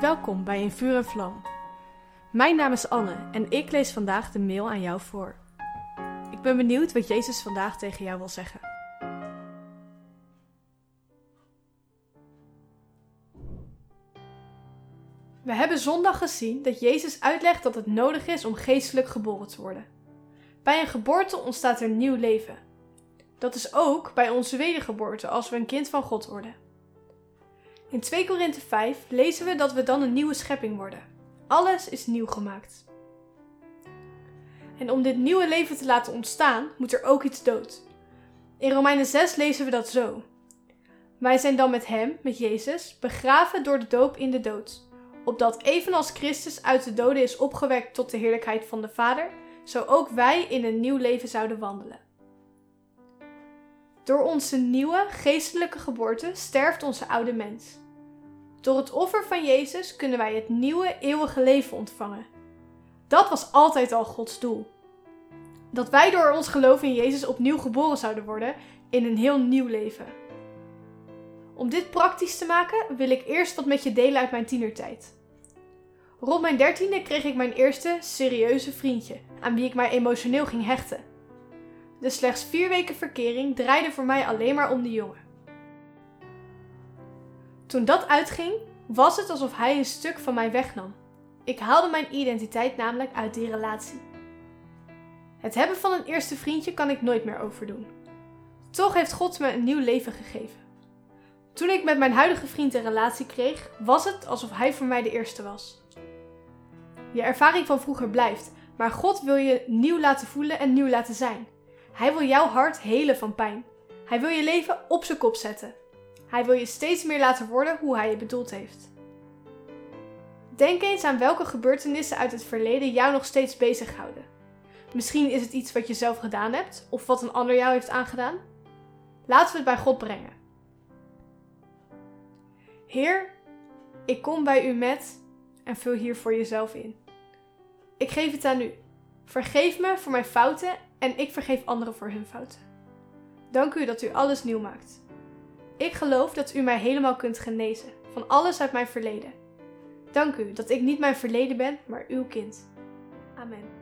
Welkom bij In Vuur en Vlam. Mijn naam is Anne en ik lees vandaag de mail aan jou voor. Ik ben benieuwd wat Jezus vandaag tegen jou wil zeggen. We hebben zondag gezien dat Jezus uitlegt dat het nodig is om geestelijk geboren te worden. Bij een geboorte ontstaat er nieuw leven. Dat is ook bij onze wedergeboorte als we een kind van God worden. In 2 Korinthe 5 lezen we dat we dan een nieuwe schepping worden. Alles is nieuw gemaakt. En om dit nieuwe leven te laten ontstaan, moet er ook iets dood. In Romeinen 6 lezen we dat zo. Wij zijn dan met Hem, met Jezus, begraven door de doop in de dood. Opdat evenals Christus uit de doden is opgewekt tot de heerlijkheid van de Vader, zo ook wij in een nieuw leven zouden wandelen. Door onze nieuwe geestelijke geboorte sterft onze oude mens. Door het offer van Jezus kunnen wij het nieuwe eeuwige leven ontvangen. Dat was altijd al Gods doel. Dat wij door ons geloof in Jezus opnieuw geboren zouden worden in een heel nieuw leven. Om dit praktisch te maken wil ik eerst wat met je delen uit mijn tienertijd. Rond mijn dertiende kreeg ik mijn eerste serieuze vriendje, aan wie ik mij emotioneel ging hechten. De slechts vier weken verkering draaide voor mij alleen maar om de jongen. Toen dat uitging, was het alsof hij een stuk van mij wegnam. Ik haalde mijn identiteit namelijk uit die relatie. Het hebben van een eerste vriendje kan ik nooit meer overdoen. Toch heeft God me een nieuw leven gegeven. Toen ik met mijn huidige vriend een relatie kreeg, was het alsof hij voor mij de eerste was. Je ervaring van vroeger blijft, maar God wil je nieuw laten voelen en nieuw laten zijn. Hij wil jouw hart helen van pijn. Hij wil je leven op zijn kop zetten. Hij wil je steeds meer laten worden hoe hij je bedoeld heeft. Denk eens aan welke gebeurtenissen uit het verleden jou nog steeds bezighouden. Misschien is het iets wat je zelf gedaan hebt of wat een ander jou heeft aangedaan. Laten we het bij God brengen. Heer, ik kom bij u met en vul hier voor jezelf in. Ik geef het aan u. Vergeef me voor mijn fouten en ik vergeef anderen voor hun fouten. Dank u dat u alles nieuw maakt. Ik geloof dat u mij helemaal kunt genezen van alles uit mijn verleden. Dank u dat ik niet mijn verleden ben, maar uw kind. Amen.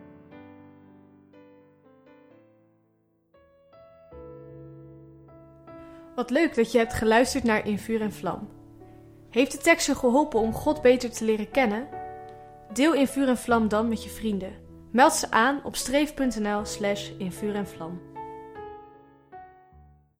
Wat leuk dat je hebt geluisterd naar In Vuur en Vlam. Heeft de tekst je geholpen om God beter te leren kennen? Deel In Vuur en Vlam dan met je vrienden. Meld ze aan op streef.nl slash en vlam.